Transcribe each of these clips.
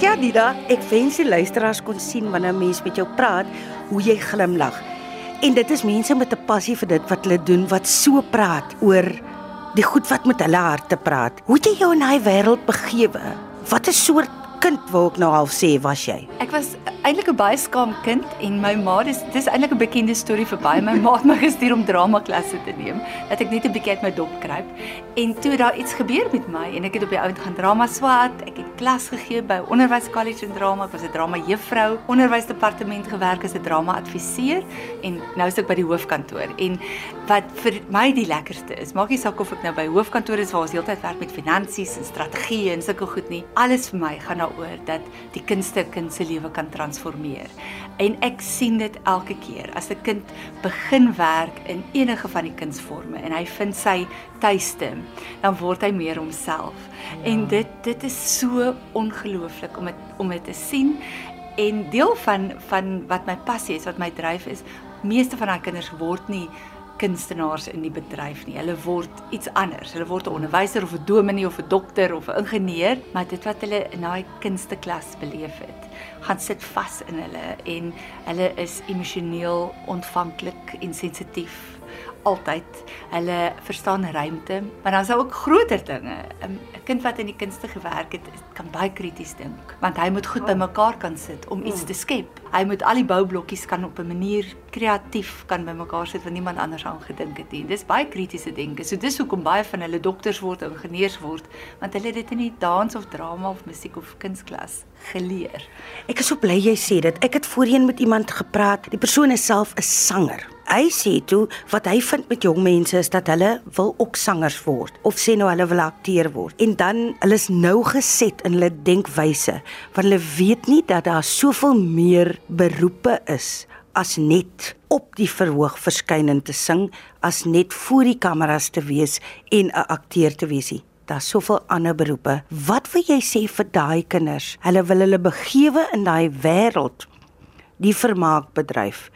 Frida, ek wens die luisteraars kon sien wanneer 'n mens met jou praat, hoe jy glimlag. En dit is mense met 'n passie vir dit wat hulle doen wat so praat oor die goed wat met hulle harte praat. Hoe het jy jou in daai wêreld begewe? Wat 'n soort kind wou ek nou half sê was jy? Ek was eintlik 'n baie skaam kind en my ma dis dis eintlik 'n bekende storie vir baie. My ma het my gestuur om drama klasse te neem, dat ek net 'n bietjie uit my dop kruip. En toe daar iets gebeur met my en ek het op die oud gaan drama swat. Ek het klas gegee by Onderwyskollege in drama. Ek was 'n drama juffrou, onderwysdepartement gewerk as 'n drama adviseur en nou is ek by die hoofkantoor. En wat vir my die lekkerste is, maak nie saak of ek nou by hoofkantoor is waar ons heeltyd werk met finansies en strategieë en sulke goed nie. Alles vir my gaan daaroor dat die kunste kind se lewe kan transformeer. En ek sien dit elke keer as 'n kind begin werk in enige van die kunsvorme en hy vind sy tuiste, dan word hy meer homself. Ja. En dit dit is so ongelooflik om dit om dit te sien en deel van van wat my passie is, wat my dryf is, meeste van daai kinders word nie kunstenaars in die bedryf nie. Hulle word iets anders. Hulle word 'n onderwyser of 'n dominee of 'n dokter of 'n ingenieur, maar dit wat hulle in daai kunsteklas beleef het, gaan sit vas in hulle en hulle is emosioneel ontvanklik en sensitief altyd. Hulle verstaan ruimte, maar dan is daar ook groter dinge. 'n Kind wat in die kunste gewerk het, kan baie krities dink, want hy moet goed bymekaar kan sit om iets te skep. Hy moet al die boublokkies kan op 'n manier kreatief kan bymekaar sit wat niemand anders aan gedink het nie. Dis baie kritiese denke. So dis hoekom baie van hulle dokters word, ingenieurs word, want hulle het dit in die dans of drama of musiek of kunsklas geleer. Ek is so bly jy sê dit. Ek het voorheen met iemand gepraat. Die persoon is self 'n sanger hy sê toe wat hy vind met jong mense is dat hulle wil ook sangers word of sê nou hulle wil akteur word. En dan hulle is nou geset in hulle denkwyse want hulle weet nie dat daar soveel meer beroepe is as net op die verhoog verskynend te sing as net voor die kameras te wees en 'n akteur te wees nie. Daar's soveel ander beroepe. Wat wil jy sê vir daai kinders? Hulle wil hulle begewe in daai wêreld die vermaakbedryf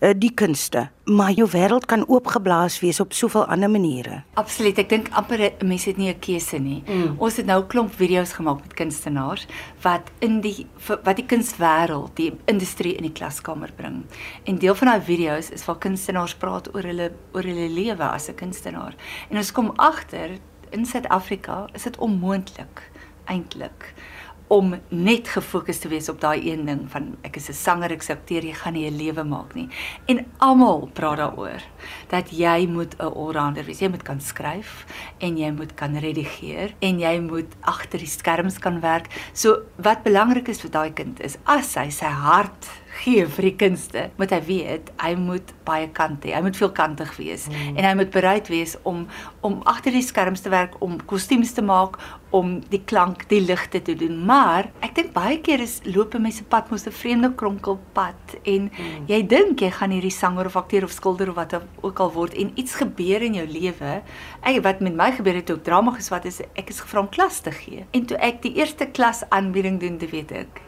uh, die kunste, maar jou wêreld kan oopgeblaas wees op soveel ander maniere. Absoluut. Ek dink amper mense het nie 'n keuse nie. Mm. Ons het nou 'n klomp video's gemaak met kunstenaars wat in die wat die kunswêreld, die industrie in die klaskamer bring. En deel van daai video's is waar kunstenaars praat oor hulle oor hulle lewe as 'n kunstenaar. En ons kom agter in Suid-Afrika is dit onmoontlik eintlik om net gefokus te wees op daai een ding van ek is 'n sanger, ek akteer, jy gaan nie 'n lewe maak nie. En almal praat daaroor dat jy moet 'n allrounder wees. Jy moet kan skryf en jy moet kan redigeer en jy moet agter die skerms kan werk. So wat belangrik is vir daai kind is as hy sy hart gee vir die kunste, moet hy weet hy moet baie kante hê. Hy moet veelkantig wees mm. en hy moet bereid wees om om agter die skerms te werk, om kostuums te maak, om die klank, die ligte te doen. Maar ek dink baie keer is loop mense pad mos 'n vreemde kronkelpad en mm. jy dink jy gaan hierdie sanger of akteur of skilder of wat ook al word en iets gebeur in jou lewe. Ek wat met my gebeur het toe ek drama geswat is, ek is gevra om klas te gee. En toe ek die eerste klas aanbieding doen, te weet ek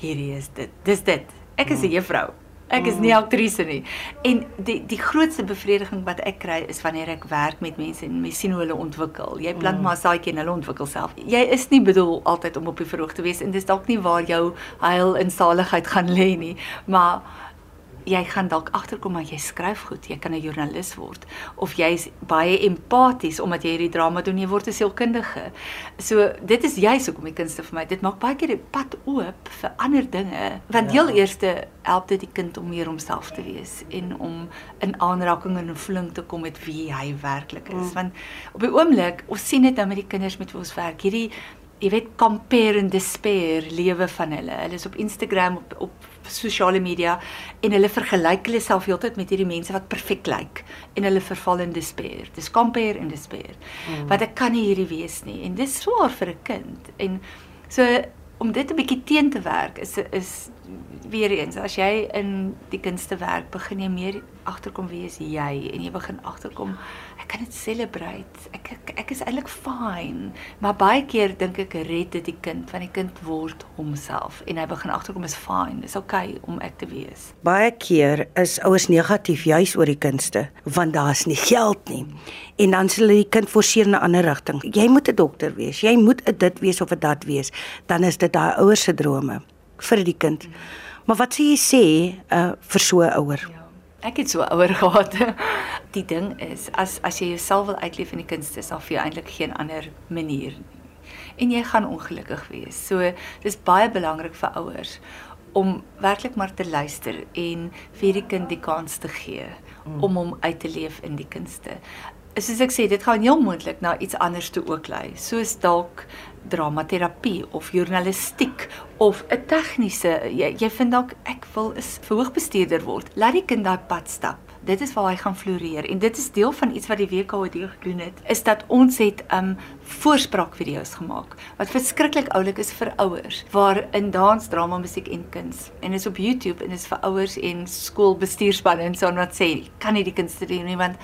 hierdie is dit. Dis dit. Ek is 'n juffrou. Ek is nie mm. aktrise nie. En die die grootste bevrediging wat ek kry is wanneer ek werk met mense en mens sien hoe hulle ontwikkel. Jy plant mm. maar 'n saadjie en hulle ontwikkel self. Jy is nie bedoel altyd om op die verhoog te wees en dis dalk nie waar jou heil en saligheid gaan lê nie, maar jy gaan dalk agterkom maar jy skryf goed, jy kan 'n joernalis word of jy's baie empaties omdat jy hierdie drama doen, jy word 'n sielkundige. So dit is juist hoekom die kunste vir my, dit maak baie keer die pad oop vir ander dinge. Want ja. heel eerste help dit die kind om meer homself te wees en om in aanraking en voeling te kom met wie hy werklik is. Mm. Want op die oomblik, ons sien dit nou met die kinders met wie ons werk, hierdie jy weet compare and despair lewe van hulle. Hulle is op Instagram op op sosiale media en hulle vergelyk hulle self heeltyd met hierdie mense wat perfek lyk en hulle verval in despair. Dis compare and despair. Mm. Wat ek kan nie hierdie wees nie en dis swaar vir 'n kind. En so om dit 'n bietjie teen te werk is is weer eens as jy in die kunste werk begin jy meer agterkom wie is jy en jy begin agterkom ek kan dit celebrate. Ek ek, ek is eintlik fine. Maar baie keer dink ek red dit die kind van die kind word homself en hy begin agterkom is fine. Dis okay om ek te wees. Baie keer is ouers negatief juis oor die kindste want daar's nie geld nie. En dan sal hulle die kind forceer in 'n ander rigting. Jy moet 'n dokter wees. Jy moet 'n dit wees of 'n dat wees. Dan is dit daai ouers se drome vir die kind. Maar wat sê jy sê uh, vir so 'n ouer? Ja. Ek het so ouer gehad. Die ding is as as jy jouself wil uitleef in die kunste, sal vir jou eintlik geen ander manier nie. En jy gaan ongelukkig wees. So dis baie belangrik vir ouers om werklik maar te luister en vir die kind die kans te gee mm. om hom uit te leef in die kunste. Soos ek sê, dit gaan heel moontlik na iets anders toe ook lei. Soos dalk dramaterapie of journalistiek of 'n tegniese jy, jy vind dalk ek wil 'n verhoogbestuurder word. Laat die kind daai pad stap. Dit is waar hy gaan floreer en dit is deel van iets wat die WKOD gedoen het is dat ons het um voorspraakvideo's gemaak wat verskriklik oulik is vir ouers waar in dans, drama, musiek en kuns en is op YouTube en is vir ouers en skoolbestuurspanne en so wat sê kan nie die kunste doen nie want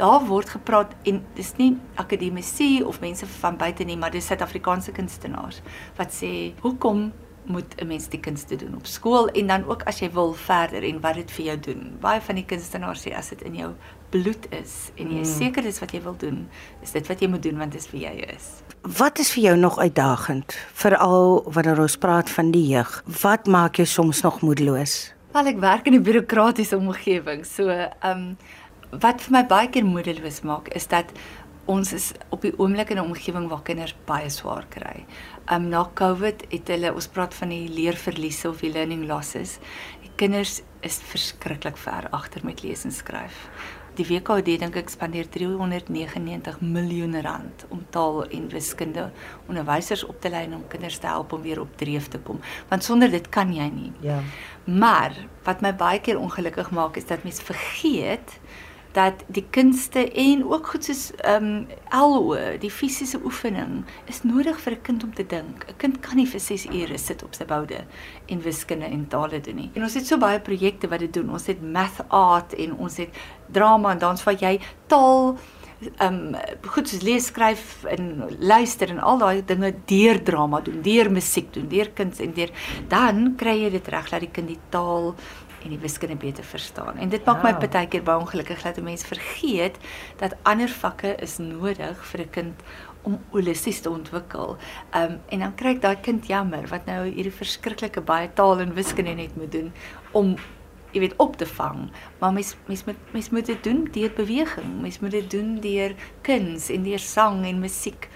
daar word gepraat en dis nie akademici of mense van buite nie, maar dis Suid-Afrikaanse kunstenaars wat sê hoekom moet 'n mens die kunste doen op skool en dan ook as jy wil verder en wat dit vir jou doen. Baie van die kunstenaars sê as dit in jou bloed is en jy is mm. seker dis wat jy wil doen, is dit wat jy moet doen want dit is wie jy is. Wat is vir jou nog uitdagend veral wanneer ons praat van die jeug? Wat maak jou soms nog moedeloos? Wel ek werk in 'n bureaukratiese omgewing, so ehm um, wat vir my baie keer moedeloos maak is dat ons is op die oomblik in 'n omgewing waar kinders baie swaar kry. Um na COVID het hulle ons praat van die leerverliese of die learning losses. Die kinders is verskriklik ver agter met lees en skryf. Die WKD dink ek spandeer 399 miljoen rand om taal en wiskunde onderwysers op te lei om kinders te help om weer op dreef te kom. Want sonder dit kan jy nie. Ja. Maar wat my baie keer ongelukkig maak is dat mense vergeet dat die kunste en ook goed soos ehm um, LO, die fisiese oefening is nodig vir 'n kind om te dink. 'n Kind kan nie vir 6 ure sit op sy boude en wiskunde en tale doen nie. En ons het so baie projekte wat dit doen. Ons het math art en ons het drama en dans wat jy taal ehm um, goed soos lees, skryf en luister en al daai dinge deur drama doen, deur musiek doen, deur kuns en deur dan kry jy dit reg dat die kind die taal en die wiskunde beter verstaan. En dit maak ja. my baie keer baie ongelukkig dat mense vergeet dat ander vakke is nodig vir 'n kind om holisties te ontwikkel. Ehm um, en dan kry ek daai kind jammer wat nou hierdie verskriklike baie taal en wiskunde net moet doen om jy weet op te vang. Maar mens mens moet mens moet dit doen deur beweging. Mens moet dit doen deur kuns en deur sang en musiek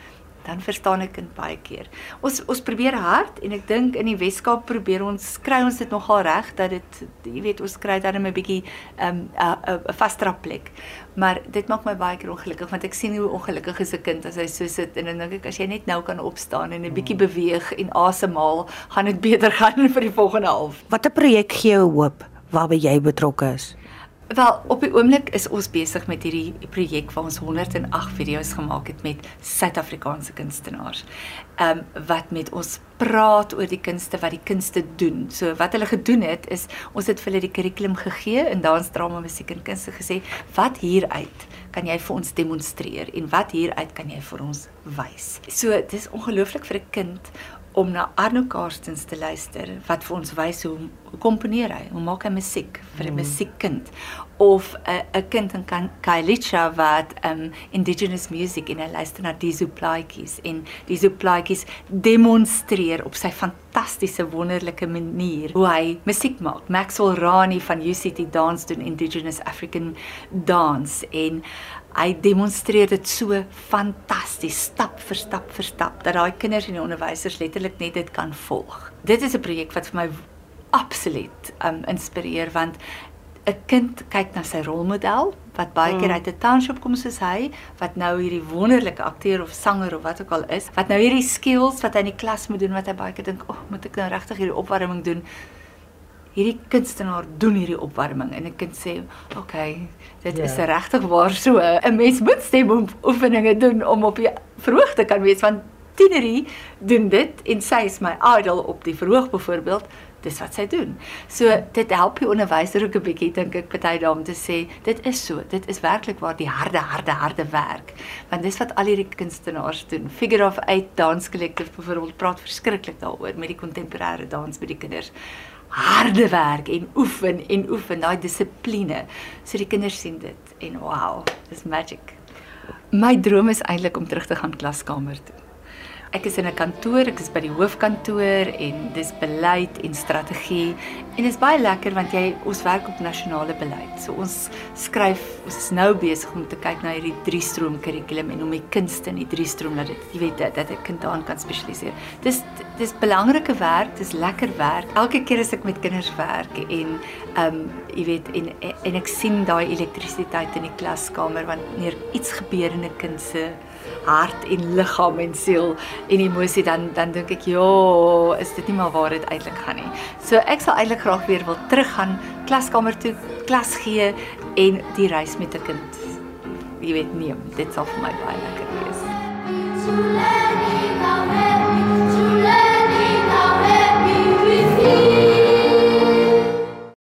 dan verstaan ek dit baie keer. Ons ons probeer hard en ek dink in die Weskaap probeer ons kry ons dit nogal reg dat dit jy weet ons kry dan 'n bietjie 'n um, 'n vastrap plek. Maar dit maak my baie keer ongelukkig want ek sien hoe ongelukkig is 'n kind as hy so sit en dan dink ek as jy net nou kan opstaan en 'n bietjie beweeg en asemhaal, gaan dit beter gaan vir die volgende half. Watter projek gee jou hoop waarby jy betrokke is? Wel, op die oomblik is ons besig met hierdie projek waar ons 108 video's gemaak het met Suid-Afrikaanse kunstenaars. Ehm um, wat met ons praat oor die kunste wat die kunste doen. So wat hulle gedoen het is ons het vir hulle die kurrikulum gegee in dans, drama, musiek en kunste gesê, wat hieruit kan jy vir ons demonstreer en wat hieruit kan jy vir ons wys. So dis ongelooflik vir 'n kind om na Arno Karstens te luister wat vir ons wys hoe hoe komponeer hy, hoe maak hy musiek vir 'n mm. musiekkind of 'n 'n kind in Kailicha wat um indigenous music en hy luister na die Zuplaatjies en die Zuplaatjies demonstreer op sy fantastiese wonderlike manier hoe hy musiek maak. Maxwell Rani van UCT Dance doen indigenous African dance en hy demonstreer dit so fantasties stap vir stap vir stap dat daai kinders en die onderwysers letterlik net dit kan volg. Dit is 'n projek wat vir my absoluut um inspireer want 'n kind kyk na sy rolmodel wat baie keer mm. uit 'n township kom soos hy wat nou hierdie wonderlike akteur of sanger of wat ook al is wat nou hierdie skills wat hy in die klas moet doen wat hy baie keer dink, "Ag, oh, moet ek nou regtig hierdie opwarming doen?" Hierdie kunstenaar doen hierdie opwarming en 'n kind sê, "Oké, okay, dit ja. is regtig waar so. 'n Mens moet stemoefeninge doen om op die verhoog te kan wees want Tinerie doen dit en sy is my idol op die verhoog byvoorbeeld dis wat sy doen. So dit help die onderwyser ook 'n bietjie dink ek party dae om te sê dit is so, dit is werklik waar die harde harde harde werk. Want dis wat al hierdie kunstenaars doen. Figure of Eight Dance Collective byvoorbeeld praat verskriklik daaroor met die kontemporêre dans by die kinders harde werk en oefen en oefen daai dissipline. So die kinders sien dit en wow, dis magic. My droom is eintlik om terug te gaan klaskamer toe. Ek is in 'n kantoor, ek is by die hoofkantoor en dis beleid en strategie en dit is baie lekker want jy ons werk op nasionale beleid. So ons skryf, ons is nou besig om te kyk na hierdie drie stroom kurrikulum en om die kunste in die drie stroom dat dit jy weet dat, dat 'n kind daarin kan spesialiseer. Dis dis belangrike werk, dis lekker werk. Elke keer as ek met kinders werk en ehm um, jy weet en en ek sien daai elektrisiteit in die klaskamer wanneer iets gebeur in 'n kind se hart en liggaam en siel en emosie dan dan dink ek ja, is dit nie maar waar dit eintlik gaan nie. So ek sal eintlik graag weer wil teruggaan klaskamer toe, klas gee en die reis met 'n kind jy weet neem. Dit sal vir my baie lekker wees. To let me, now let me, to let me, now let me with you.